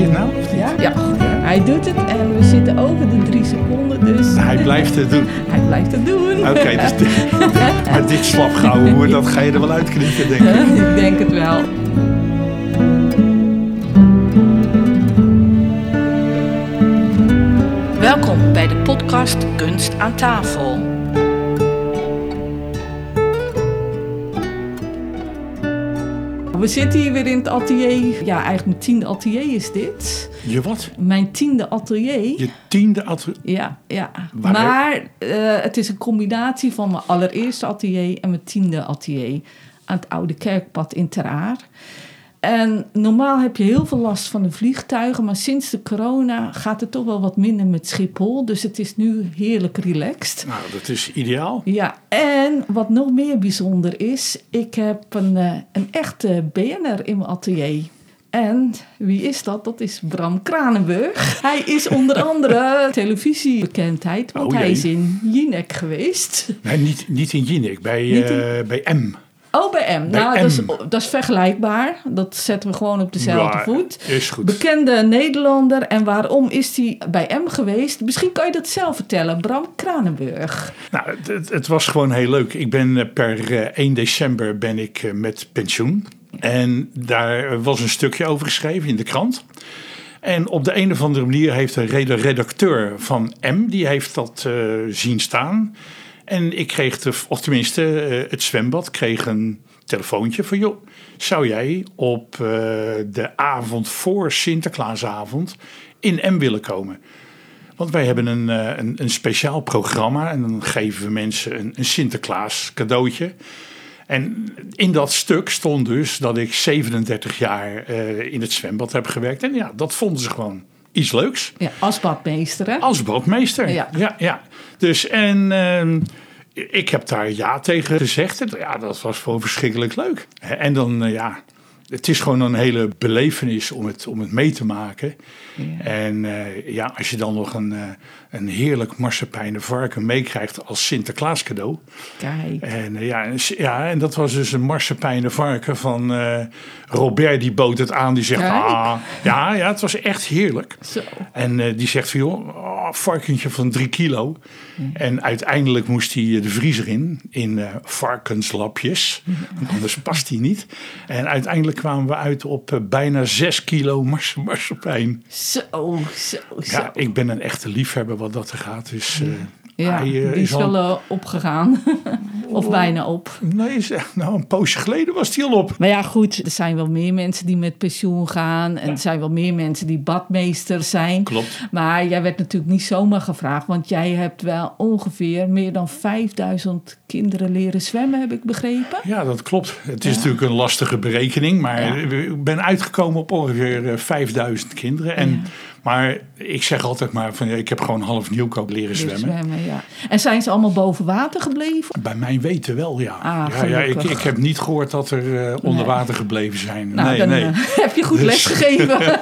hij het nou of niet? Ja, ja, hij doet het en we zitten over de drie seconden, dus Hij blijft het doen. hij blijft het doen. Oké, dus dit, maar dit slapgouwen hoor, dat ga je er wel uitknippen, denk ik. ik denk het wel. Welkom bij de podcast Kunst aan tafel. We zitten hier weer in het atelier. Ja, eigenlijk mijn tiende atelier is dit. Je wat? Mijn tiende atelier. Je tiende atelier. Ja, ja. Waar- Maar eh, het is een combinatie van mijn allereerste atelier en mijn tiende atelier aan het Oude Kerkpad in Ter Aar. En normaal heb je heel veel last van de vliegtuigen, maar sinds de corona gaat het toch wel wat minder met Schiphol. Dus het is nu heerlijk relaxed. Nou, dat is ideaal. Ja, en wat nog meer bijzonder is, ik heb een, eh, een echte BN'er in mijn atelier. En wie is dat? Dat is Bram Kranenburg. Hij is onder andere televisiebekendheid, want Oh, hij is in Jinek geweest. Nee, niet, niet in Jinek, bij, in- eh, bij M. Oh, bij M. Bij nou, Dat, is, dat is vergelijkbaar. Dat zetten we gewoon op dezelfde Ja, voet. Is goed. Bekende Nederlander. En waarom is hij bij M geweest? Misschien kan je dat zelf vertellen. Bram Kranenburg. Nou, het- het, was gewoon heel leuk. Ik ben eh, per eh, 1 december ben ik eh, met pensioen. En daar was een stukje over geschreven in de krant. En op de een of andere manier heeft de rede- redacteur van M, die heeft dat eh, zien staan. En ik kreeg, de, of tenminste eh, het zwembad, kreeg een telefoontje van... joh, zou jij op eh, de avond voor Sinterklaasavond in M willen komen? Want wij hebben een, eh, een, een speciaal programma en dan geven we mensen een, een Sinterklaas cadeautje. En in dat stuk stond dus dat ik 37 jaar in het zwembad heb gewerkt. En ja, dat vonden ze gewoon iets leuks. Ja, als badmeester, hè? Als badmeester. Ja. ja, ja. Dus en ehm, ik heb daar ja tegen gezegd. Ja, dat was gewoon verschrikkelijk leuk. En dan, eh, ja, het is gewoon een hele belevenis om het, om het mee te maken. Ja. En eh, ja, als je dan nog een, eh, een heerlijk marsepeinen varken meekrijgt als Sinterklaas cadeau. Kijk. En, eh, ja, en ja, en dat was dus een marsepeinen varken van Robert, die bood het aan. Die zegt, Kijk. ah, ja, ja, het was echt heerlijk. Zo. En die zegt van, joh, oh, varkentje van drie kilo. En uiteindelijk moest hij de vriezer in, in varkenslapjes. Anders past hij niet. En uiteindelijk kwamen we uit op eh, bijna zes kilo mars marsepein. Zo, zo, zo. Ja, ik ben een echte liefhebber wat dat er gaat. Dus eh, Ja, hij, eh, die is al- wel eh, opgegaan. of bijna op. Nee, is echt- nou, een poosje geleden was hij al op. Maar ja, goed, er zijn wel meer mensen die met pensioen gaan. En er zijn wel meer mensen die badmeester zijn. Klopt. Maar jij werd natuurlijk niet zomaar gevraagd. Want jij hebt wel ongeveer meer dan 5000 kinderen leren zwemmen, heb ik begrepen. Ja, dat klopt. Het is natuurlijk een lastige berekening, maar ik ben uitgekomen op ongeveer eh, 5000 kinderen. En, Maar ik zeg altijd maar van ik heb gewoon half nieuwkoop leren zwemmen. ja. En zijn ze allemaal boven water gebleven? Bij mijn weten wel, ja. Ah, ja, ja ik, ik heb niet gehoord dat er eh, onder water gebleven zijn. Nou, nee, dan nee. eh, heb je goed Dus- lesgegeven.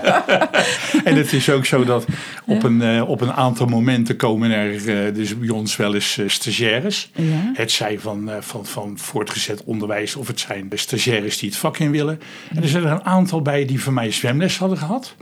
En het is ook zo dat op, een, eh, op een aantal momenten komen er dus bij ons wel eens stagiaires. Ja. Het zij van, van, van voortgezet onderwijs of het zijn de stagiaires die het vak in willen. En er zijn er een aantal bij die van mij zwemles hadden gehad.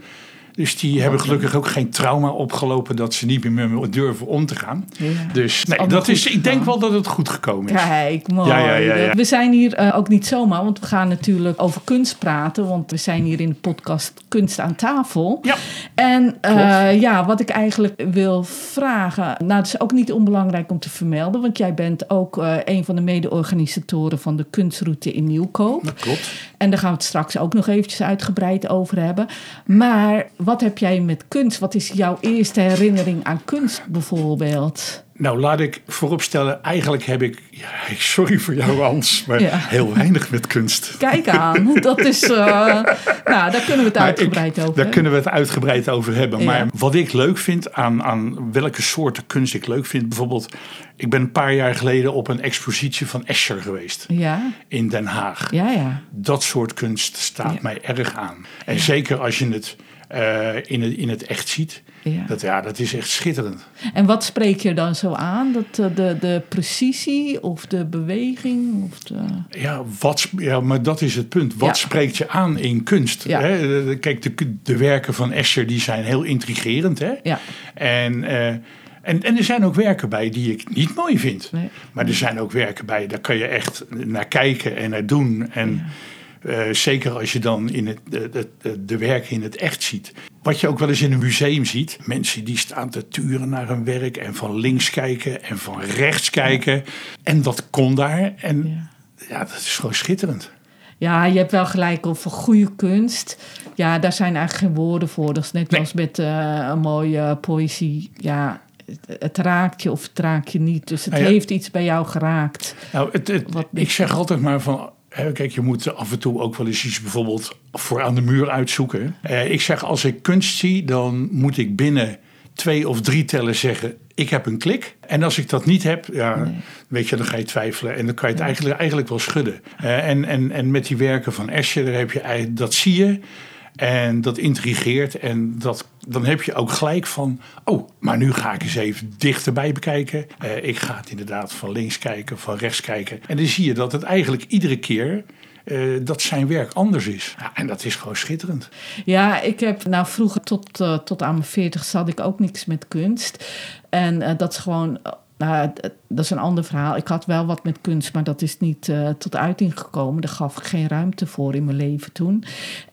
Dus die hebben gelukkig ook geen trauma opgelopen dat ze niet meer durven om te gaan. Ja. Dus nee, dat is, ik denk wel dat het goed gekomen is. Kijk, mooi. Ja. We zijn hier eh, ook niet zomaar, want we gaan natuurlijk over kunst praten. Want we zijn hier in de podcast Kunst aan tafel. Ja. En eh, ja, wat ik eigenlijk wil vragen. Nou, het is ook niet onbelangrijk om te vermelden. Want jij bent ook eh, een van de mede-organisatoren van de kunstroute in Nieuwkoop. Dat klopt. En daar gaan we het straks ook nog eventjes uitgebreid over hebben. Maar wat heb jij met kunst? Wat is jouw eerste herinnering aan kunst bijvoorbeeld? Nou, laat ik vooropstellen, eigenlijk heb ik, ja, sorry voor jou Hans, maar Ja. heel weinig met kunst. Kijk aan, dat is. eh, nou, daar kunnen we het Maar uitgebreid ik- over. Daar kunnen we het uitgebreid over hebben. Ja. Maar wat ik leuk vind aan, aan welke soorten kunst ik leuk vind. Bijvoorbeeld, ik ben een paar jaar geleden op een expositie van Escher geweest. Ja, In Den Haag. ja, ja. Dat soort kunst staat mij erg aan. En zeker als je het eh, in, het, in het echt ziet. Ja. Dat, ja, dat is echt schitterend. En wat spreek je dan zo aan? Dat, eh, de, de precisie of de beweging? Of de... Ja, wat, ja, maar dat is het punt. Wat Ja. spreekt je aan in kunst? Ja. Hè? Kijk, de, de werken van Escher die zijn heel intrigerend. Hè? Ja. En, eh, en, en er zijn ook werken bij die ik niet mooi vind. Nee. Maar er zijn ook werken bij, daar kan je echt naar kijken en naar doen. En eh, zeker als je dan in het, de, de, de, werken in het echt ziet. Wat je ook wel eens in een museum ziet. Mensen die staan te turen naar een werk en van links kijken en van rechts kijken. En dat kon daar. En Ja. ja, dat is gewoon schitterend. Ja, je hebt wel gelijk over goede kunst. Ja, daar zijn eigenlijk geen woorden voor. Dat is net Nee. als met eh, een mooie poëzie. Ja, het, het raakt je of het raakt je niet. Dus het Ah, ja. heeft iets bij jou geraakt. Nou, het, het- Wat ik zeg altijd maar van. Kijk, je moet af en toe ook wel eens iets bijvoorbeeld voor aan de muur uitzoeken. Eh, ik zeg, als ik kunst zie, dan moet ik binnen twee of drie tellen zeggen: ik heb een klik. En als ik dat niet heb, ja, weet je, dan ga je twijfelen. En dan kan je het eigenlijk, eigenlijk wel schudden. Eh, en, en, en met die werken van Escher, daar heb je, dat zie je. En dat intrigeert. En dat, dan heb je ook gelijk van... oh, maar nu ga ik eens even dichterbij bekijken. Eh, ik ga het inderdaad van links kijken, van rechts kijken. En dan zie je dat het eigenlijk iedere keer... eh, dat zijn werk anders is. Ja, en dat is gewoon schitterend. Ja, ik heb nou vroeger tot, eh, tot aan mijn veertig had ik ook niks met kunst. En dat is gewoon, nou, dat is een ander verhaal. Ik had wel wat met kunst, maar dat is niet tot uiting gekomen. Daar gaf ik geen ruimte voor in mijn leven toen.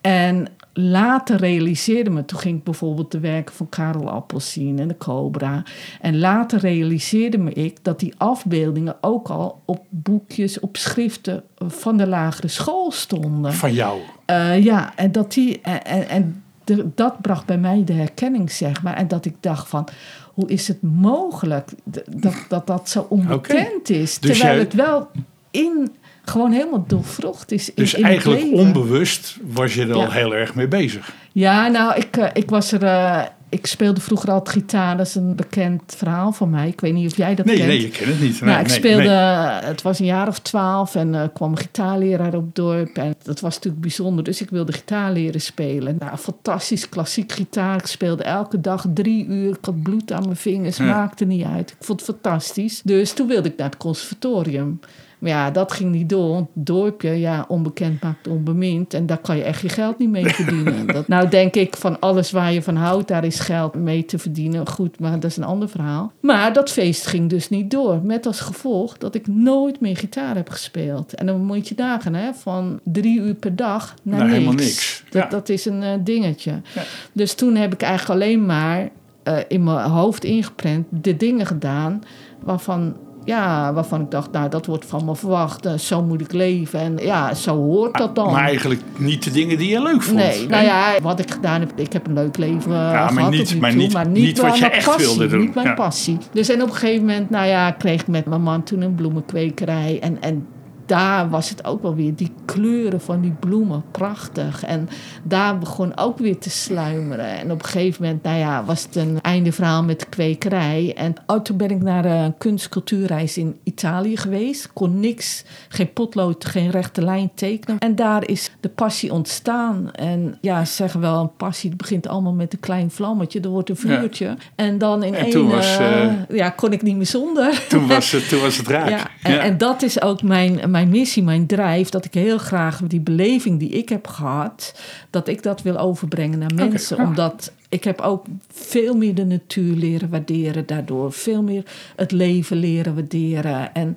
En later realiseerde me, toen ging ik bijvoorbeeld de werken van Karel Appels zien en de Cobra. En later realiseerde me ik dat die afbeeldingen ook al op boekjes, op schriften van de lagere school stonden. Van jou. Eh, ja, en dat die. En, en, de- dat bracht bij mij de herkenning, zeg maar. En dat ik dacht van. Hoe is het mogelijk dat dat, dat zo onbekend is? Dus terwijl jij- het wel in. Gewoon helemaal doorvrocht is. In, Dus in het eigenlijk leven. onbewust was je er al heel erg mee bezig. Ja, nou, ik, eh, ik was er. eh, ik speelde vroeger altijd gitaar. Dat is een bekend verhaal van mij. Ik weet niet of jij dat Nee, kent. nee, je kent het niet. nou, Nee, ik nee, speelde, nee. het was een jaar of twaalf en kwam een gitaarleraar op het dorp. En dat was natuurlijk bijzonder, dus ik wilde gitaar leren spelen. Nou, fantastisch klassiek gitaar. Ik speelde elke dag drie uur. Ik had bloed aan mijn vingers, Ja. maakte niet uit. Ik vond het fantastisch. Dus toen wilde ik naar het conservatorium. Maar ja, dat ging niet door. Want het dorpje, ja, onbekend maakt onbemind. En daar kan je echt je geld niet mee verdienen. Dat, nou denk ik van alles waar je van houdt, daar is geld mee te verdienen. Goed, maar dat is een ander verhaal. Maar dat feest ging dus niet door. Met als gevolg dat ik nooit meer gitaar heb gespeeld. En dan moet je dagen, hè, van drie uur per dag naar Nou, niks. helemaal niks. Dat, Ja. dat is een eh, dingetje. Ja. Dus toen heb ik eigenlijk alleen maar eh, in mijn hoofd ingeprent de dingen gedaan waarvan, ja, waarvan ik dacht, nou, dat wordt van me verwacht. eh, zo moet ik leven. En ja, zo hoort dat dan. Maar eigenlijk niet de dingen die je leuk vond. Nee, nou ja, wat ik gedaan heb, ik heb een leuk leven maar gehad niet- maar toe, niet- maar niet niet, wat mijn je echt passie, wilde doen. Niet mijn Ja. passie. Dus en op een gegeven moment, nou ja, kreeg ik met mijn man toen een bloemenkwekerij en, en daar was het ook wel weer die kleuren van die bloemen prachtig. En daar begon ook weer te sluimeren. En op een gegeven moment, nou ja, was het een einde verhaal met de kwekerij. En oh, toen ben ik naar een kunstcultuurreis in Italië geweest. Kon niks, geen potlood, geen rechte lijn tekenen. En daar is de passie ontstaan. En ja, ze zeggen wel, een passie het begint allemaal met een klein vlammetje. Er wordt een vuurtje. En dan in En één, toen was, eh, eh, ja, kon ik niet meer zonder. Toen, was het, toen was het raak. Ja, en, Ja. en dat is ook mijn, mijn missie, mijn drijf. Dat ik heel graag die beleving die ik heb gehad, dat ik dat wil overbrengen naar mensen. ja. Omdat ik heb ook veel meer de natuur leren waarderen daardoor. Veel meer het leven leren waarderen. En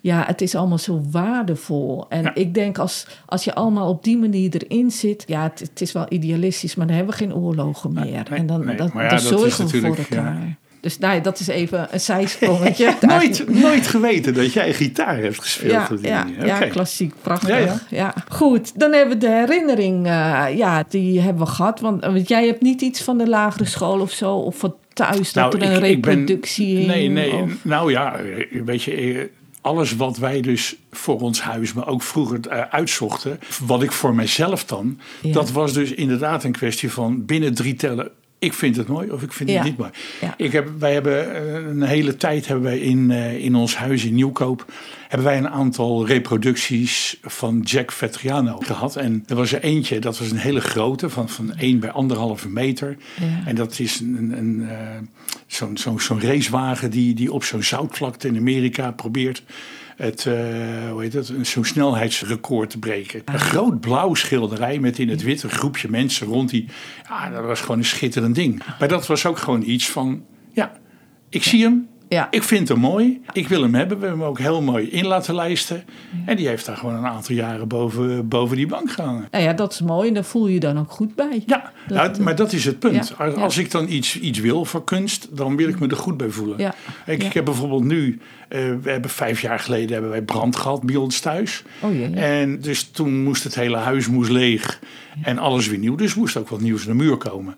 ja, het is allemaal zo waardevol. En Ja. ik denk als, als je allemaal op die manier erin zit, ja, het, het is wel idealistisch, maar dan hebben we geen oorlogen meer. nee, en dan, nee. dat, Maar ja, dan dat is zorgen we voor elkaar. Dus nou, ja, dat is even een zijsprongetje. nooit, nooit geweten dat jij gitaar hebt gespeeld. Ja, ja, ja, klassiek, prachtig. Ja. Goed, dan hebben we de herinnering, eh, ja, die hebben we gehad. Want, want jij hebt niet iets van de lagere school of zo, of van thuis dat er een Nou, ik- ik ben- reproductie in. Nee, nee. of- Nou ja, weet je, eh, alles wat wij dus voor ons huis, maar ook vroeger eh, uitzochten, wat ik voor mezelf dan, dat was dus inderdaad een kwestie van binnen drie tellen ik vind het mooi of ik vind Ja. het niet mooi. Ja. Ik heb, wij hebben eh, een hele tijd hebben wij in, eh, in ons huis in Nieuwkoop hebben wij een aantal reproducties van Jack Vetriano gehad. En er was er eentje, dat was een hele grote, van, van 1 bij anderhalve meter. Ja. En dat is een, een, zo'n zo'n zo'n racewagen die, die op zo'n zoutvlakte in Amerika probeert het, eh, hoe het, zo'n snelheidsrecord te breken. Een groot blauw schilderij met in het wit een groepje mensen rond die. Ja, dat was gewoon een schitterend ding. Maar dat was ook gewoon iets van, ja, ik zie hem. Ja. Ik vind hem mooi. Ik wil hem hebben. We hebben hem ook heel mooi in laten lijsten. En die heeft daar gewoon een aantal jaren boven, boven die bank gehangen. Nou ja, dat is mooi en daar voel je je dan ook goed bij. Ja, Dat- nou, maar dat is het punt. Ja, Als, ja. ik dan iets, iets wil voor kunst, dan wil ik me er goed bij voelen. Ja, Ik, ja. ik heb bijvoorbeeld nu, eh, we hebben vijf jaar geleden hebben wij brand gehad bij ons thuis. Oh jee. En dus toen moest het hele huis moest leeg en alles weer nieuw. Dus moest ook wat nieuws naar de muur komen.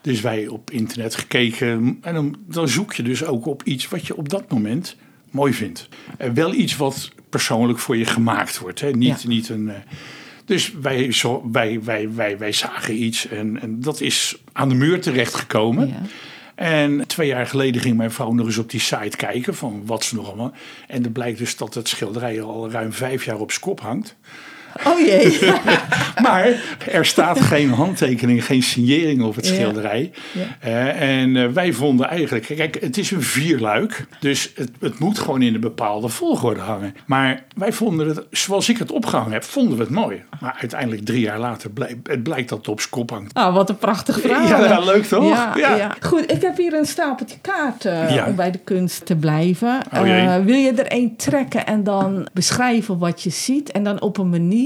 Dus wij op internet gekeken. En dan, dan zoek je dus ook op iets wat je op dat moment mooi vindt. En wel iets wat persoonlijk voor je gemaakt wordt. Hè? Niet, niet een. eh, dus wij, zo, wij, wij, wij, wij zagen iets en, en dat is aan de muur terechtgekomen. Ja. En twee jaar geleden ging mijn vrouw nog eens op die site kijken van wat ze nog allemaal. En er blijkt dus dat het schilderij al ruim vijf jaar op skop hangt. Oh jee. Maar er staat geen handtekening, geen signering op het schilderij. Ja. Eh, en eh, wij vonden eigenlijk, kijk, het is een vierluik. Dus het, het moet gewoon in een bepaalde volgorde hangen. Maar wij vonden het, zoals ik het opgehangen heb, vonden we het mooi. Maar uiteindelijk drie jaar later blijkt het blijkt dat het op kop hangt. Ah, wat een prachtig verhaal. Ja, ja, leuk toch? Ja. Goed, ik heb hier een stapeltje kaarten Ja. om bij de kunst te blijven. Oh. Eh, wil je er één trekken en dan beschrijven wat je ziet? En dan op een manier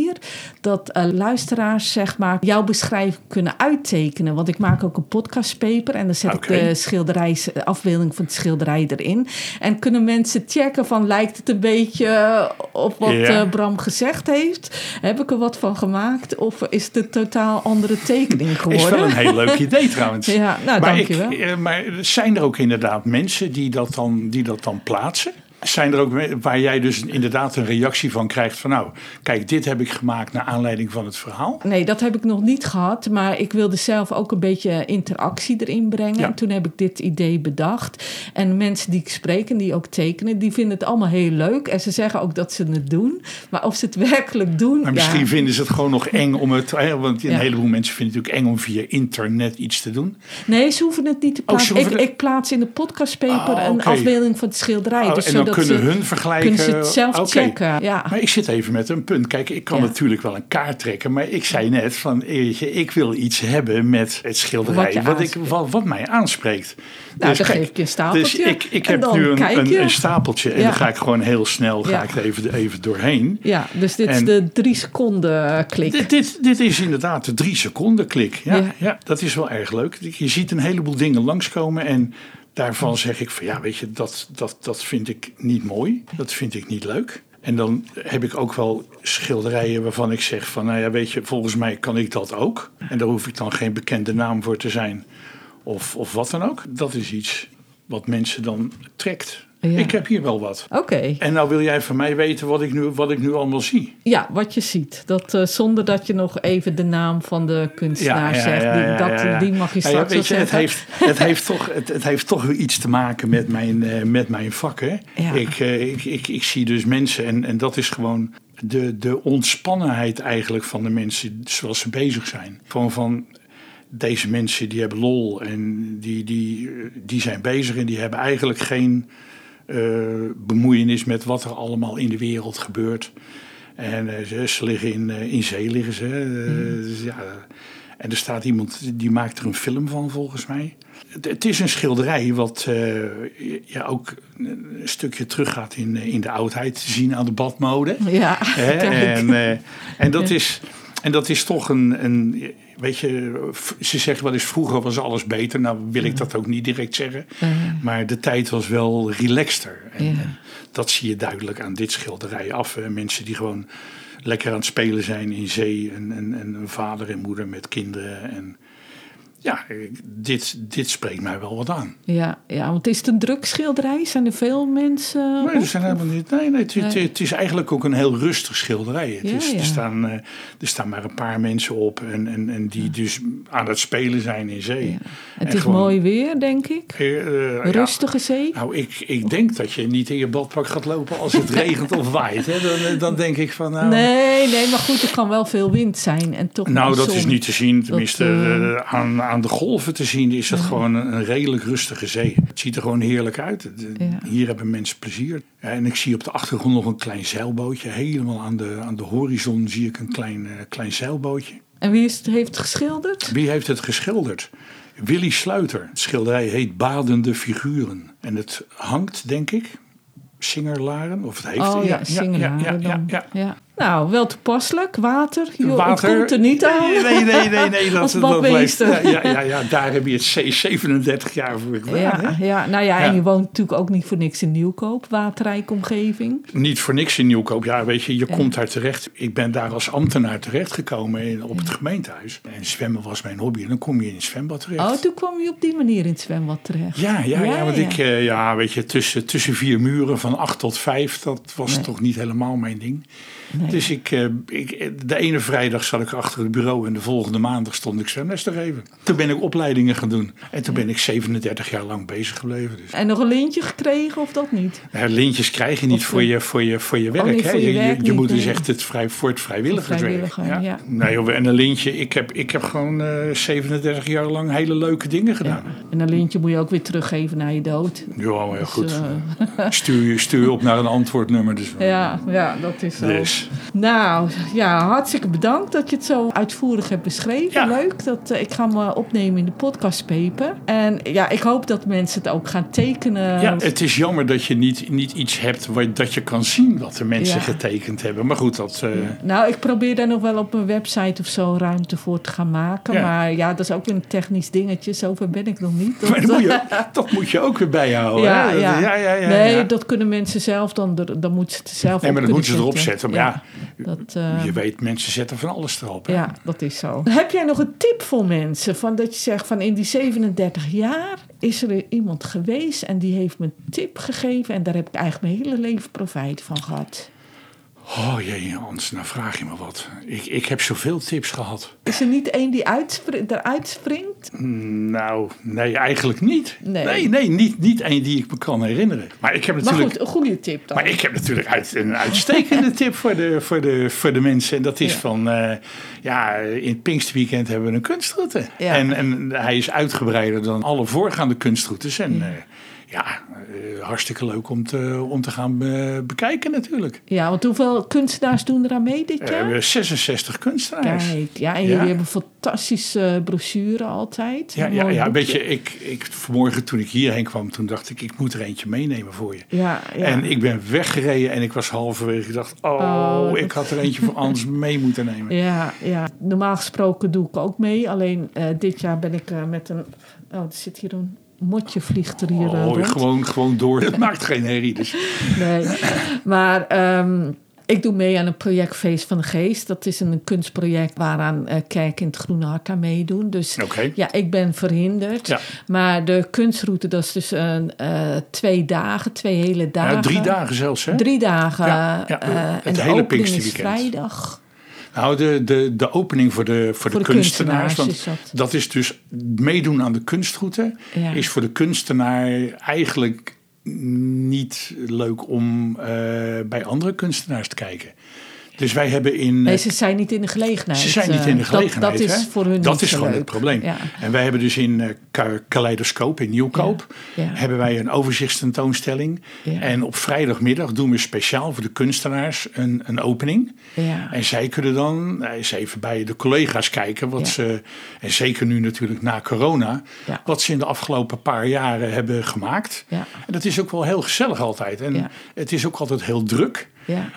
dat eh, luisteraars zeg maar, jouw beschrijving kunnen uittekenen. Want ik maak ook een podcastpaper en dan zet ik de schilderij, de afbeelding van het schilderij erin. En kunnen mensen checken van lijkt het een beetje op wat eh, Bram gezegd heeft? Heb ik er wat van gemaakt? Of is het een totaal andere tekening geworden? Is wel een heel leuk idee trouwens. Ja, nou, maar, dankjewel. Ik, eh, maar zijn er ook inderdaad mensen die dat dan, die dat dan plaatsen? Zijn er ook waar jij dus inderdaad een reactie van krijgt van nou, kijk, dit heb ik gemaakt naar aanleiding van het verhaal? Nee, dat heb ik nog niet gehad. Maar ik wilde zelf ook een beetje interactie erin brengen. Ja. En toen heb ik dit idee bedacht. En mensen die ik spreek en die ook tekenen, die vinden het allemaal heel leuk. En ze zeggen ook dat ze het doen. Maar of ze het werkelijk doen. Maar misschien ja. vinden ze het gewoon nog eng om het. hè, Want een Ja. heleboel mensen vinden het natuurlijk eng om via internet iets te doen. Nee, ze hoeven het niet te Oh, plaatsen. ik, het- ik plaats in de podcastpaper Oh, een afbeelding van het schilderij. Oh, dus zodat kunnen ze, hun vergelijken. kunnen ze het zelf checken. Ja. Maar ik zit even met een punt. Kijk, ik kan Ja. natuurlijk wel een kaart trekken. Maar ik zei net van, je, ik wil iets hebben met het schilderij. Wat ik, wat, wat mij aanspreekt. Nou, dan kijk, geef ik je een stapeltje. Dus ik, ik heb dan nu een, een, je. een stapeltje. En Ja. dan ga ik gewoon heel snel ga ik er even, even doorheen. Ja, dus dit is de drie seconden klik. Dit, dit, dit is inderdaad de drie seconden klik. Ja, Ja. ja. dat is wel erg leuk. Je ziet een heleboel dingen langskomen en daarvan zeg ik van ja, weet je, dat, dat, dat vind ik niet mooi. Dat vind ik niet leuk. En dan heb ik ook wel schilderijen waarvan ik zeg van nou ja, weet je, volgens mij kan ik dat ook. En daar hoef ik dan geen bekende naam voor te zijn of, of wat dan ook. Dat is iets wat mensen dan trekt. Ja. Ik heb hier wel wat. Oké. En nou wil jij van mij weten wat ik nu, wat ik nu allemaal zie. Ja, wat je ziet. Dat, eh, zonder dat je nog even de naam van de kunstenaar zegt. die, dat, die mag je Nou ja, straks weet je, het, heeft, het, heeft toch, het, het heeft toch weer iets te maken met mijn, eh, met mijn vak. Hè? Ik, eh, ik, ik, ik zie dus mensen en, en dat is gewoon de, de ontspannenheid eigenlijk van de mensen zoals ze bezig zijn. Gewoon van deze mensen die hebben lol en die, die, die zijn bezig en die hebben eigenlijk geen bemoeienis met wat er allemaal in de wereld gebeurt. En eh, ze, liggen in, eh, in zee, liggen ze. eh, dus ja, en er staat iemand die maakt er een film van, volgens mij. Het, het is een schilderij wat eh, ja, ook een stukje teruggaat in, in de oudheid. Te zien aan de badmode. Ja. En, eh, en, dat is, en dat is toch een, een. Weet je, ze zeggen wel eens vroeger was alles beter. Nou wil ik dat ook niet direct zeggen. Maar de tijd was wel relaxter. En, en dat zie je duidelijk aan dit schilderij af. hè. Mensen die gewoon lekker aan het spelen zijn in zee. En, en, en een vader en moeder met kinderen. En ja, dit, dit spreekt mij wel wat aan. Ja, ja, want is het een drukschilderij? Zijn er veel mensen Nee, er zijn helemaal niet, nee, nee, het, het- Nee. het is eigenlijk ook een heel rustig schilderij. Het Ja, is, ja. Er, staan, eh, er staan maar een paar mensen op en, en, en die dus aan het spelen zijn in zee. Het En is gewoon- mooi weer, denk ik. Eh, eh. Rustige zee. Nou, ik, ik denk dat je niet in je badpak gaat lopen als het regent of waait. Hè? Dan, dan denk ik van, nou, Nee, nee, maar goed, er kan wel veel wind zijn. En toch nou dat is niet te zien. Tenminste, aan, aan de golven te zien is het gewoon een, een redelijk rustige zee. Het ziet er gewoon heerlijk uit. De- Ja. Hier hebben mensen plezier. En ik zie op de achtergrond nog een klein zeilbootje. Helemaal aan de, aan de horizon zie ik een klein, eh, klein zeilbootje. En wie is het, heeft het geschilderd? Wie heeft het geschilderd? Willy Sluiter. Het schilderij heet Badende Figuren. En het hangt, denk ik, Singerlaren. Of het heeft... oh ja, ja, Singelaren ja, ja, ja. Ja. Nou, wel toepasselijk. Water. Joh, Water. Het komt er niet aan. Nee, nee, nee, nee. nee dat, Als badmeester. ja, ja, ja, daar heb je het C 37 jaar voor gedaan. Ja, hè? ja, nou ja, en je woont natuurlijk ook niet voor niks in Nieuwkoop, waterrijke omgeving. Niet voor niks in Nieuwkoop. Ja, weet je, je komt daar terecht. Ik ben daar als ambtenaar terechtgekomen op het gemeentehuis. En zwemmen was mijn hobby. En dan kom je in het zwembad terecht. Oh, toen kwam je op die manier in het zwembad terecht. Ja, ja, ja, want ik, eh, ja, weet je, tussen, tussen vier muren van acht tot vijf, dat was Nee. toch niet helemaal mijn ding. Nee. Dus ik, eh, ik, de ene vrijdag zat ik achter het bureau en de volgende maandag stond ik zwemles te geven. Toen ben ik opleidingen gaan doen. En toen ben ik 37 jaar lang bezig gebleven. Dus. En nog een lintje gekregen of dat niet? Ja, lintjes krijg je niet Of, voor je, voor je, voor je werk. niet hè? voor je je, werk je moet dus echt het vrij, voor het vrijwilligerswerk. vrijwilliger, ja. Nee, joh, en een lintje. Ik heb, ik heb gewoon eh 37 jaar lang hele leuke dingen gedaan. En een lintje moet je ook weer teruggeven na je dood. Ja, maar ja, goed. eh, Stuur je, stuur je op naar een antwoordnummer. Dus, Ja, ja, dat is zo. Nou, ja, hartstikke bedankt dat je het zo uitvoerig hebt beschreven. Ja. Leuk. Dat, eh, ik ga hem eh, opnemen in de podcastpaper. En ja, ik hoop dat mensen het ook gaan tekenen. Ja, het is jammer dat je niet, niet iets hebt waar, dat je kan zien wat de mensen Ja. getekend hebben. Maar goed, dat, eh, Nou, ik probeer daar nog wel op mijn website of zo ruimte voor te gaan maken. Ja. Maar ja, dat is ook een technisch dingetje. Zover ben ik nog niet. maar dat, moet je, dat moet je ook weer bijhouden. ja, hè? Ja. ja, nee, dat kunnen mensen zelf dan. Dan moeten ze het zelf Nee, maar dat moeten ze erop zetten. Maar ja, Dat, eh, je weet, mensen zetten van alles erop. hè? Ja, dat is zo. Heb jij nog een tip voor mensen? Van dat je zegt van in die 37 jaar is er iemand geweest en die heeft me een tip gegeven. En daar heb ik eigenlijk mijn hele leven profijt van gehad. Oh jee, Hans, nou vraag je me wat. Ik, ik heb zoveel tips gehad. Is er niet één die uitspri- eruit springt? Nou, nee, eigenlijk niet. Nee. Nee, nee, niet, niet één die ik me kan herinneren. Maar ik heb Maar natuurlijk... goed, een goede tip dan. Maar ik heb natuurlijk uit, een uitstekende tip voor de, voor, de, voor de mensen. En dat is Ja. van, eh, ja, in het Pinksterweekend hebben we een kunstroute. Ja. En, en hij is uitgebreider dan alle voorgaande kunstroutes. En ja, ja eh, hartstikke leuk om te, om te gaan eh, bekijken natuurlijk. Ja, want hoeveel kunstenaars doen eraan mee dit We jaar? hebben 66 kunstenaars. Kijk, ja, en Ja. jullie hebben een fantastische brochure altijd. Ja, ja, ja weet je, ik, ik, vanmorgen toen ik hierheen kwam, toen dacht ik, ik moet er eentje meenemen voor je. Ja, ja. En ik ben weggereden en ik was halverwege gedacht, oh, Oh, ik had er eentje voor Ans mee moeten nemen. Ja, ja, normaal gesproken doe ik ook mee. Alleen eh, dit jaar ben ik eh, met een... Oh, er zit hier een motje vliegt er hier Oh, rond. gewoon, gewoon door. Het maakt geen herrie. Dus. Nee, maar ehm, ik doe mee aan een project Feest van de Geest. Dat is een kunstproject waaraan eh Kerk in het Groene Hart aan meedoen. Dus ja, ik ben verhinderd. Ja. Maar de kunstroute, dat is dus een, eh, twee dagen, twee hele dagen. Ja, drie dagen zelfs, hè? Drie dagen. Ja, ja, eh, het en de hele opening is Pinksterweekend. vrijdag. Nou, de, de, de opening voor de, voor de, de kunstenaars. kunstenaars Want is dat. dat. is dus meedoen aan de kunstroute. Ja. Is voor de kunstenaar eigenlijk niet leuk om eh, bij andere kunstenaars te kijken. Dus wij hebben in. Nee, ze zijn niet in de gelegenheid. Ze zijn niet in de eh, gelegenheid. Dat, dat is voor hun Dat is gewoon leuk. het probleem. Ja. En wij hebben dus in eh, Ka- Kaleidoscoop in Nieuwkoop... Ja, ja. hebben wij een overzichtstentoonstelling. En op vrijdagmiddag doen we speciaal voor de kunstenaars een, een opening. Ja. En zij kunnen dan eh, eens even bij de collega's kijken... wat ze, en zeker nu natuurlijk na corona... Wat ze in de afgelopen paar jaren hebben gemaakt. Ja. En dat is ook wel heel gezellig altijd. En het is ook altijd heel druk...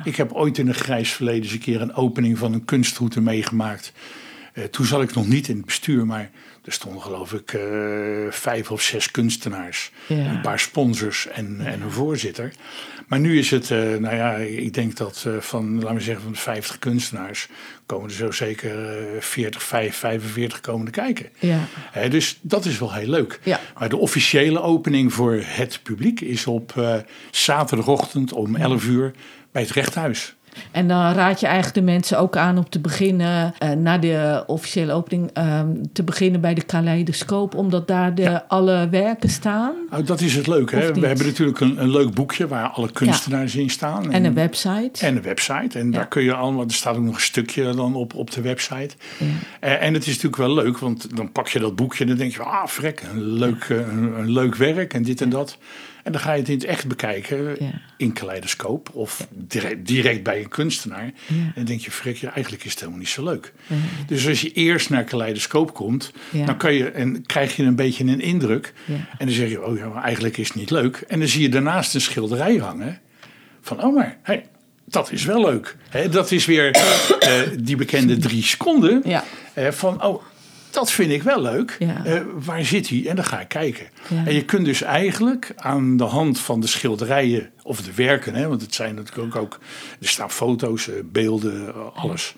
Ik heb ooit in een grijs verleden eens een keer een opening van een kunstroute meegemaakt. Eh, toen zat ik nog niet in het bestuur, maar er stonden geloof ik eh, vijf of zes kunstenaars, Ja. een paar sponsors en, en een voorzitter. Maar nu is het, eh, nou ja, ik denk dat eh, van, laten we zeggen, van de 50 kunstenaars komen er zo zeker eh 40, 5, 45 komende kijken. Ja. Hè, dus dat is wel heel leuk. Ja. Maar de officiële opening voor het publiek is op zaterdagochtend om 11 uur bij het rechthuis. En dan raad je eigenlijk de mensen ook aan om te beginnen, eh, na de officiële opening, ehm, te beginnen bij de Kaleidoscoop, omdat daar de, alle werken staan. Nou, dat is het leuke. Hè? We hebben natuurlijk een, een leuk boekje waar alle kunstenaars in staan. En een website. En een website. En Ja. daar kun je allemaal, er staat ook nog een stukje dan op, op de website. En, en het is natuurlijk wel leuk, want dan pak je dat boekje en dan denk je, ah, vrek, een leuk, eh, een, een leuk werk en dit en dat. En dan ga je het in het echt bekijken Ja. in kaleidoscoop of direct, direct bij een kunstenaar. En dan denk je, ja, eigenlijk is het helemaal niet zo leuk. Dus als je eerst naar kaleidoscoop komt, dan kan je, en krijg je een beetje een indruk. En dan zeg je, oh ja, maar eigenlijk is het niet leuk. En dan zie je daarnaast een schilderij hangen van, oh maar, hey, dat is wel leuk. Dat is weer eh, die bekende drie seconden Ja. eh, van, oh, dat vind ik wel leuk. Ja. Eh, waar zit hij? En dan ga ik kijken. Ja. En je kunt dus eigenlijk aan de hand van de schilderijen of de werken, hè, want het zijn natuurlijk ook, ook er staan foto's, eh, beelden, eh, alles.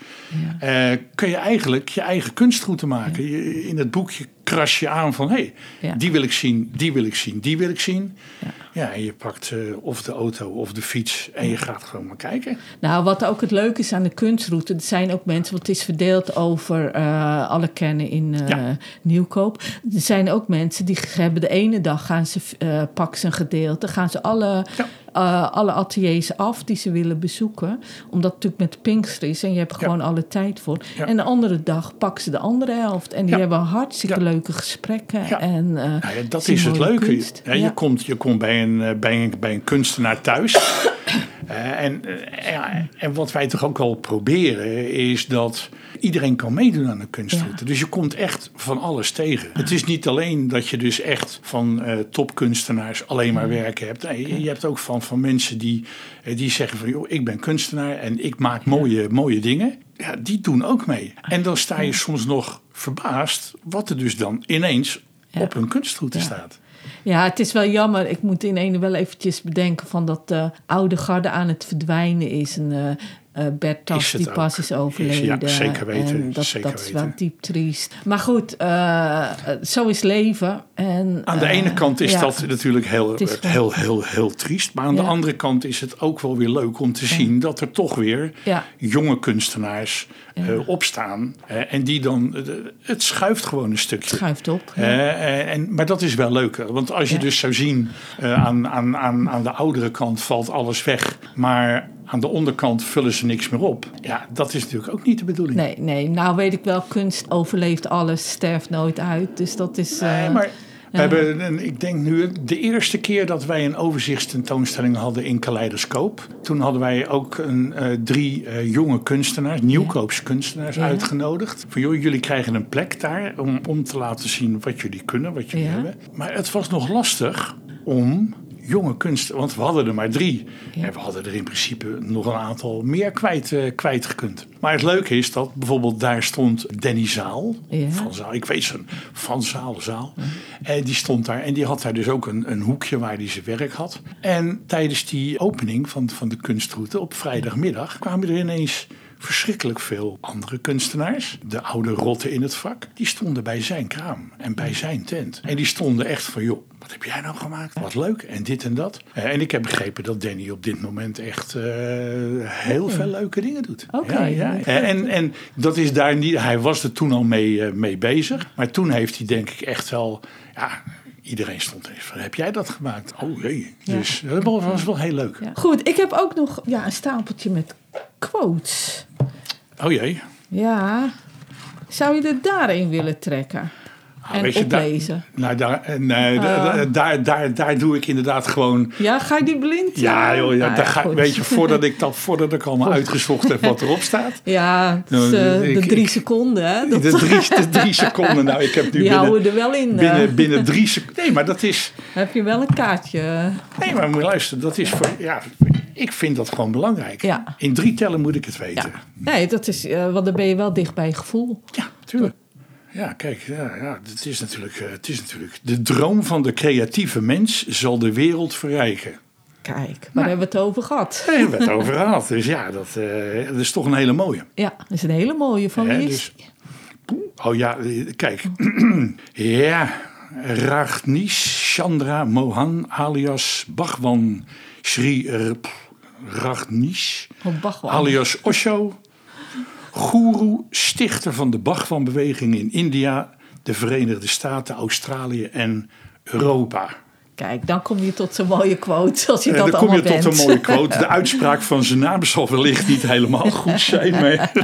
Eh, kun je eigenlijk je eigen kunstroute maken. Je, in het boekje kras je aan van, hé, hey, die wil ik zien, die wil ik zien, die wil ik zien. Ja. Ja, en je pakt eh, of de auto of de fiets en je gaat gewoon maar kijken. Nou, wat ook het leuke is aan de kunstroute, er zijn ook mensen, want het is verdeeld over eh, alle kennen in eh, Ja. Nieuwkoop. Er zijn ook mensen die hebben de ene dag gaan ze pakken ze een gedeelte, gaan ze alle, Eh, alle ateliers af die ze willen bezoeken, omdat het natuurlijk met Pinkster is en je hebt Ja. gewoon alle tijd voor. Ja. En de andere dag pakken ze de andere helft en die Ja. hebben hartstikke Ja. leuke gesprekken Ja. en eh, Nou ja, dat is het leuke. Je, komt, je komt bij een, eh, bij een, bij een kunstenaar thuis. Eh, en, eh, ja, en wat wij toch ook wel proberen is dat iedereen kan meedoen aan de kunstroute. Dus je komt echt van alles tegen. Het is niet alleen dat je dus echt van eh, topkunstenaars alleen maar werken hebt. Nee, je- je hebt ook van, van mensen die, die zeggen van joh, ik ben kunstenaar en ik maak mooie, mooie dingen. Ja, die doen ook mee. En dan sta je soms nog verbaasd wat er dus dan ineens op hun kunstroute staat. Ja, het is wel jammer. Ik moet in ene wel eventjes bedenken van dat de oude garde aan het verdwijnen is. En eh eh, Bert Tas, het die pas ook. is overleden. Is- ja, zeker weten, En dat, zeker dat is wel diep triest. Maar goed, eh, eh, zo is leven. En, Aan de ene kant is ja. dat natuurlijk heel, Het heel, heel, heel triest. Maar aan de andere kant is het ook wel weer leuk om te zien dat er toch weer jonge kunstenaars opstaan. en die dan, het schuift gewoon een stukje. Schuift op. ja. En, maar dat is wel leuk. Want als je dus zou zien, aan, aan, aan, aan de oudere kant valt alles weg. Maar aan de onderkant vullen ze niks meer op. Ja, dat is natuurlijk ook niet de bedoeling. Nee, nee, nou weet ik wel, kunst overleeft alles, sterft nooit uit. Dus dat is... eh, Nee, maar we ja. hebben, een- ik denk nu, de eerste keer dat wij een overzichtstentoonstelling hadden in Kaleidoscoop. Toen hadden wij ook een, eh, drie eh, jonge kunstenaars, nieuwkoopse kunstenaars, Ja. uitgenodigd. Van joh, jullie krijgen een plek daar om, om te laten zien wat jullie kunnen, wat jullie Ja. hebben. Maar het was nog lastig om jonge kunst, want we hadden er maar drie. Ja. En we hadden er in principe nog een aantal meer kwijt, eh, kwijt gekund. Maar het leuke is dat bijvoorbeeld daar stond Danny Zaal. Ja. Van Zaal, ik weet zijn Van Zaal, Zaal. En die stond daar en die had daar dus ook een, een hoekje waar hij zijn werk had. En tijdens die opening van, van de kunstroute op vrijdagmiddag kwamen er ineens verschrikkelijk veel andere kunstenaars. De oude rotten in het vak. Die stonden bij zijn kraam en bij zijn tent. En die stonden echt van, joh, wat heb jij nou gemaakt? Wat leuk. En dit en dat. Eh, en ik heb begrepen dat Danny op dit moment echt eh, heel veel leuke dingen doet. Oké. Ja, ja. En, en, dat is daar niet, hij was er toen al mee, eh, mee bezig. Maar toen heeft hij denk ik echt wel, ja, iedereen stond even van, heb jij dat gemaakt? Oh jee. Dus dat was wel heel leuk. Goed, ik heb ook nog ja, een stapeltje met quotes. Oh jee. Ja, zou je er daarin willen trekken? En weet je, daar- nou, daar, eh, nee, da- daar, daar, daar doe ik inderdaad gewoon. Ja, ga je die blind? Ja, joh, ja, Nou daar ga, goed. weet je, voordat ik, dat, voordat ik allemaal uitgezocht heb wat erop staat. Ja, is, eh, ik- de drie ik- seconden, hè? Dat, De drie, de drie seconden. Nou, ik heb nu die binnen, houden er wel in. eh. binnen, binnen drie seconden. Nee, maar dat is. Heb je wel een kaartje? Nee, maar moet luisteren, dat is voor. Ja, ik vind dat gewoon belangrijk. Ja. In drie tellen moet ik het Ja. weten. Nee, dat is, eh, want dan ben je wel dicht bij je gevoel. Ja, tuurlijk. Ja, kijk, ja, ja, het, is natuurlijk, eh, het is natuurlijk... De droom van de creatieve mens zal de wereld verrijken. Kijk, waar hebben we het over gehad? Daar hebben we het over gehad. Dus ja, dat, eh, dat is toch een hele mooie. Ja, dat is een hele mooie van wie dus-. Oh ja, eh, kijk. ja, Ragnish Chandra Mohan alias Bhagwan Sri Ragnish Oh, Bhagwan. alias Osho. Guru, stichter van de Bhagwan-beweging in India, de Verenigde Staten, Australië en Europa. Kijk, dan kom je tot zo'n mooie quote als je En dat dan kom je allemaal tot bent. een mooie quote. De uitspraak van zijn naam zal wellicht niet helemaal goed zijn. Maar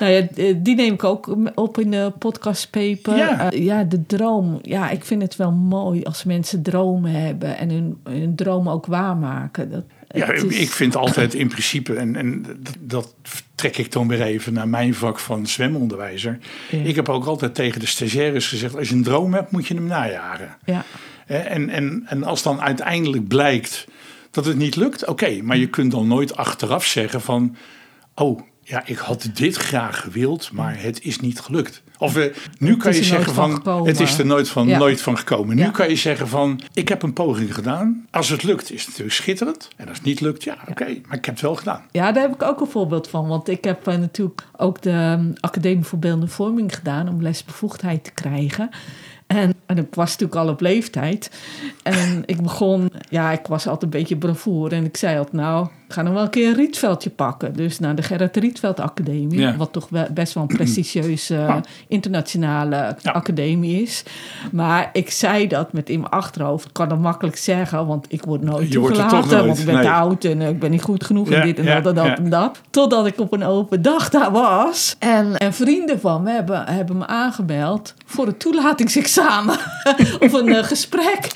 Nou ja, eh, die neem ik ook op in de podcastpaper. Ja. Eh, ja, de droom. Ja, ik vind het wel mooi als mensen dromen hebben en hun, hun droom ook waarmaken. Dat, Ja, is- ik vind altijd in principe, en, en dat, trek ik dan weer even naar mijn vak van zwemonderwijzer. Ja. Ik heb ook altijd tegen de stagiaires gezegd: als je een droom hebt, moet je hem najagen. Ja, En, en, en als dan uiteindelijk blijkt dat het niet lukt, oké, maar je kunt dan nooit achteraf zeggen van: oh ja, ik had dit graag gewild, maar het is niet gelukt. Of eh, nu kan je zeggen van het is er nooit van, Ja. nooit van gekomen. Nu Ja. kan je zeggen van, ik heb een poging gedaan. Als het lukt, is het natuurlijk schitterend. En als het niet lukt, ja, oké, maar ik heb het wel gedaan. Ja, daar heb ik ook een voorbeeld van. Want ik heb eh, natuurlijk ook de um, Academie voor Beeldende Vorming gedaan om lesbevoegdheid te krijgen. En, en ik was natuurlijk al op leeftijd. En ik begon, ja, ik was altijd een beetje bravoer. En ik zei altijd, nou, ik ga nog wel een keer een Rietveldje pakken. Dus naar de Gerrit Rietveld Academie. Ja. Wat toch wel best wel een prestigieuze eh, Ja. internationale Ja. academie is. Maar ik zei dat met in mijn achterhoofd. Ik kan dat makkelijk zeggen, want ik word nooit Je toegelaten. nooit, want ik ben nee. te oud en eh, ik ben niet goed genoeg en dit en dat en dat en dat. Totdat ik op een open dag daar was. En, en vrienden van me hebben, hebben me aangebeld voor het toelatingsexamen. of een eh, gesprek.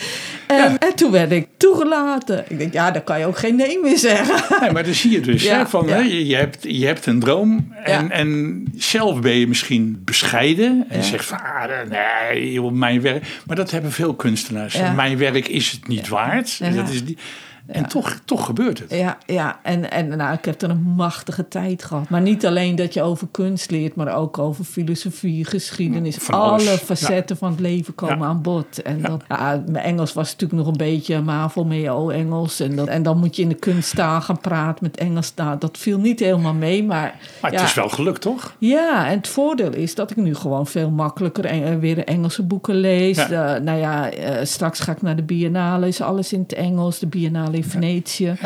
En, Ja. en toen werd ik toegelaten. Ik denk, ja, daar kan je ook geen nee meer zeggen. Nee, maar dan zie je dus, hè, van, hè, je, hebt, je hebt een droom en, en zelf ben je misschien bescheiden en zegt van, ah, nee, joh, mijn werk. Maar dat hebben veel kunstenaars. Mijn werk is het niet waard. Dat is die, en toch, toch gebeurt het. Ja, ja. En, en nou, ik heb er een machtige tijd gehad. Maar niet alleen dat je over kunst leert, maar ook over filosofie, geschiedenis. Van alles. Alle facetten van het leven komen aan bod. En dat, ja, mijn Engels was natuurlijk nog een beetje MAVO, MEO Engels. En, dat, en dan moet je in de kunsttaal gaan praten met Engels. Nou, dat viel niet helemaal mee, maar... Maar het is wel gelukt, toch? ja, en het voordeel is dat ik nu gewoon veel makkelijker en, eh, weer Engelse boeken lees. De- nou ja, eh, straks ga ik naar de Biennale, is alles in het Engels. De Biennale in Venetië.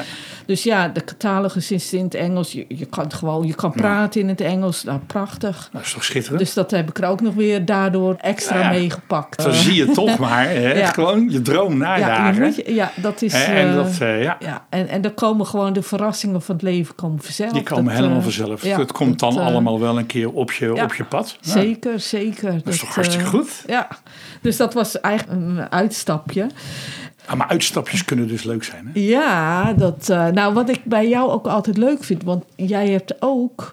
Dus ja, de catalogus is in het Engels. Je, je kan gewoon, je kan praten in het Engels. Nou, prachtig. Dat is toch schitterend? Dus dat heb ik er ook nog weer daardoor extra Ja, ja. meegepakt. Eh, zie je toch maar, hè, Ja. gewoon je droom ja, najagen. je- ja, dat is... En eh, dat, eh, ja, ja, en, en dan komen gewoon de verrassingen van het leven komen vanzelf. die komen Dat, helemaal eh, vanzelf. ja, het komt dan dat, eh, allemaal wel een keer op je, ja. op je pad. Ja, Zeker, zeker. dat is toch eh, hartstikke goed? Ja, dus dat was eigenlijk een uitstapje. Ah, maar uitstapjes kunnen dus leuk zijn. Hè? Ja, dat, eh, nou wat ik bij jou ook altijd leuk vind, want jij hebt ook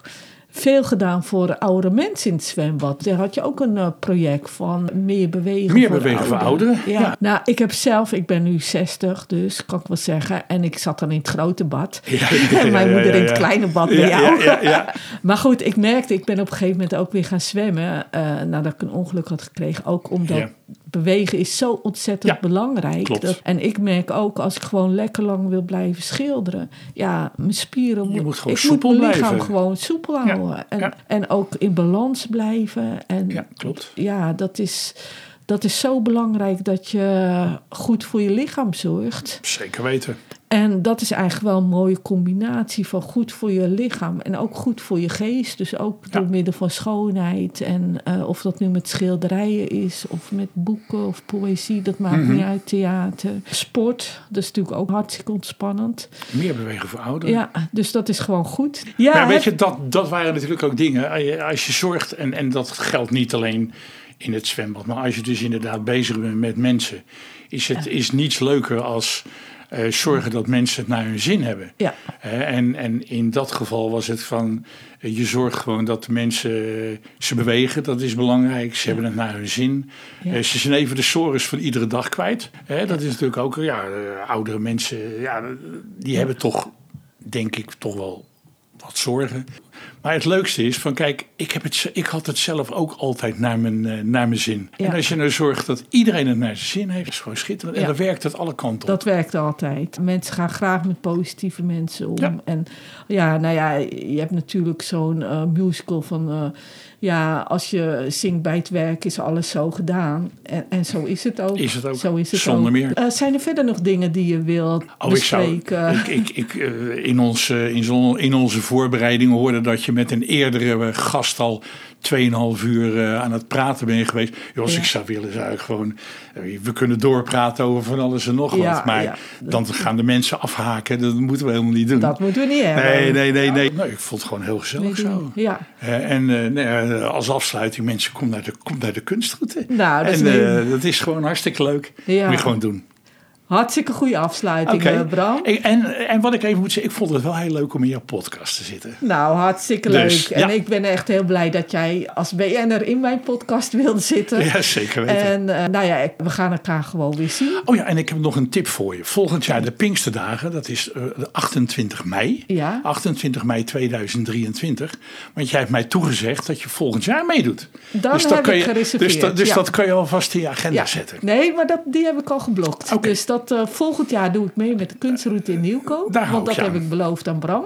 veel gedaan voor oudere mensen in het zwembad. Daar had je ook een eh, project van meer bewegen Meer voor bewegen voor ouderen, Ja. ja. Nou, ik heb zelf, ik ben nu 60, dus kan ik wel zeggen. En ik zat dan in het grote bad. Ja, en mijn moeder in het kleine bad Ja, bij jou. Maar goed, ik merkte, ik ben op een gegeven moment ook weer gaan zwemmen. eh, nadat ik een ongeluk had gekregen. Ook omdat. Bewegen is zo ontzettend Ja, belangrijk. Dat- en ik merk ook, als ik gewoon lekker lang wil blijven schilderen. Ja, mijn spieren... Je moet gewoon ik soepel moet mijn lichaam blijven. gewoon soepel Ja, houden. En, ja. en ook in balans blijven. En Ja, klopt. ja, dat is, dat is zo belangrijk dat je goed voor je lichaam zorgt. Zeker weten. En dat is eigenlijk wel een mooie combinatie van goed voor je lichaam en ook goed voor je geest. Dus ook Ja. door middel van schoonheid. En eh, of dat nu met schilderijen is, of met boeken of poëzie, dat maakt Mhm. niet uit. Theater. Sport, dat is natuurlijk ook hartstikke ontspannend. Meer bewegen voor ouderen. Ja, dus dat is gewoon goed. Ja, Maar weet je, dat, dat waren natuurlijk ook dingen. Als je- Als je zorgt, en, en dat geldt niet alleen in het zwembad, maar als je dus inderdaad bezig bent met mensen, is het is niets leuker als eh, zorgen dat mensen het naar hun zin hebben. Ja. En, en in dat geval was het van, eh, je zorgt gewoon dat de mensen eh, ze bewegen, dat is belangrijk. Ze hebben het naar hun zin. Ja. Ze zijn even de sores van iedere dag kwijt. Dat is natuurlijk ook, ja, oudere mensen, ja, die hebben toch, denk ik, toch wel wat zorgen. Maar het leukste is van kijk, ik, heb het, ik had het zelf ook altijd naar mijn, eh, naar mijn zin. Ja. En als je nou zorgt dat iedereen het naar zijn zin heeft, is gewoon schitterend. En Ja. dan werkt het alle kanten op. Dat werkt altijd. Mensen gaan graag met positieve mensen om. Ja. En ja, nou ja, je hebt natuurlijk zo'n eh, musical van... eh, ja, als je zingt bij het werk is alles zo gedaan. En, en zo is het ook. Is het ook. Zo is het Zonder ook. meer. Zijn er verder nog dingen die je wilt Oh, ik zou, bespreken? ik, ik, ik, eh, in, ons, in, zon- in onze voorbereidingen hoorde dat je met een eerdere eh, gast al 2,5 uur eh, aan het praten bent geweest. Jos, Ja. ik zou willen zeggen gewoon, eh, we kunnen doorpraten over van alles en nog Ja, wat. Maar ja. dan gaan de mensen afhaken, dat moeten we helemaal niet doen. Dat moeten we niet hebben. nee, nee, nee, nee. Ik vond het gewoon heel gezellig Nee, zo. Ja, en nee, als afsluiting, mensen, kom naar de, kom naar de kunstroute. Nou, dat is en eh, dat is gewoon hartstikke leuk. Ja. Moet je gewoon doen. Hartstikke goede afsluiting, eh, Bram. En, en, en wat ik even moet zeggen, ik vond het wel heel leuk om in jouw podcast te zitten. Nou, hartstikke Dus, leuk. En ja. ik ben echt heel blij dat jij als BN'er in mijn podcast wilde zitten. Ja, zeker weten. En eh, nou ja, we gaan elkaar gewoon weer zien. Oh ja, en ik heb nog een tip voor je. Volgend jaar de Pinksterdagen, dat is eh, de 28 mei. Ja. 28 mei 2023. Want jij hebt mij toegezegd dat je volgend jaar meedoet. Dan dus dat heb kan ik je, gereserveerd, Dus, dat, dus ja. dat kan je alvast in je agenda zetten. Nee, maar dat, die heb ik al geblokt. Oké. Dus dat eh, volgend jaar doe ik mee met de kunstroute in Nieuwkoop. Daar want dat heb aan. ik beloofd aan Bram.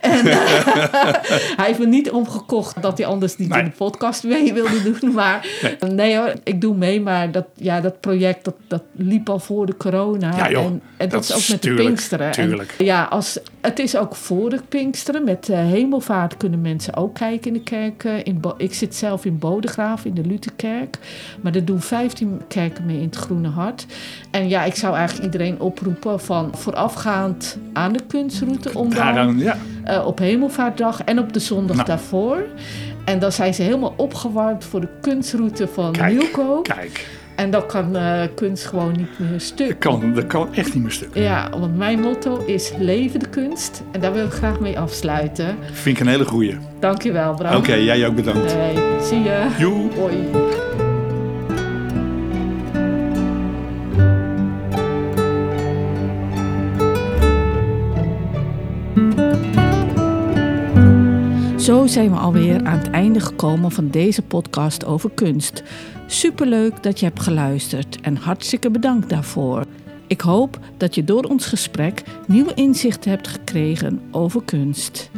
En eh, hij heeft me niet omgekocht dat hij anders niet Nee. in de podcast mee wilde doen. Maar Nee. nee, hoor, ik doe mee. Maar dat, ja, dat project dat, dat liep al voor de corona. Ja, joh. En, en dat, Dat is ook met de Pinksteren. En ja, als, het is ook voor de Pinksteren. Met eh, hemelvaart kunnen mensen ook kijken in de kerk. eh, In Bo- ik zit zelf in Bodegraaf, in de Lutherkerk. Maar er doen 15 kerken mee in het Groene Hart. En ja, ik zou eigenlijk iedereen oproepen van voorafgaand aan de kunstroute. Om dan ja. eh, op hemelvaartdag en op de zondag Nou. daarvoor. En dan zijn ze helemaal opgewarmd voor de kunstroute van Kijk, Nieuwkoop. kijk. En dan kan eh, kunst gewoon niet meer stuk. Dat kan, dat kan echt niet meer stuk. Ja, want mijn motto is leven de kunst. En daar wil ik graag mee afsluiten. Vind ik een hele goeie. Dankjewel, Bram. Oké, jij ook bedankt. Hey, zie je. Joe. Hoi. Zo zijn we alweer aan het einde gekomen van deze podcast over kunst. Superleuk dat je hebt geluisterd en hartstikke bedankt daarvoor. Ik hoop dat je door ons gesprek nieuwe inzichten hebt gekregen over kunst.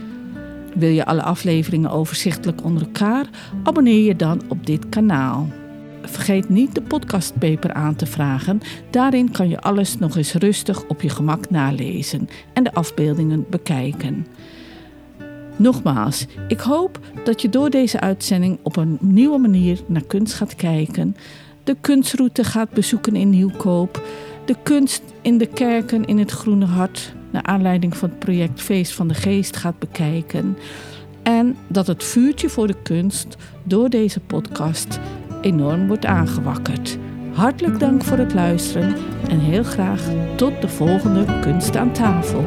Wil je alle afleveringen overzichtelijk onder elkaar? Abonneer je dan op dit kanaal. Vergeet niet de podcastpaper aan te vragen. Daarin kan je alles nog eens rustig op je gemak nalezen en de afbeeldingen bekijken. Nogmaals, ik hoop dat je door deze uitzending op een nieuwe manier naar kunst gaat kijken, de kunstroute gaat bezoeken in Nieuwkoop, de kunst in de kerken in het Groene Hart, naar aanleiding van het project Feest van de Geest gaat bekijken en dat het vuurtje voor de kunst door deze podcast enorm wordt aangewakkerd. Hartelijk dank voor het luisteren en heel graag tot de volgende Kunst aan tafel.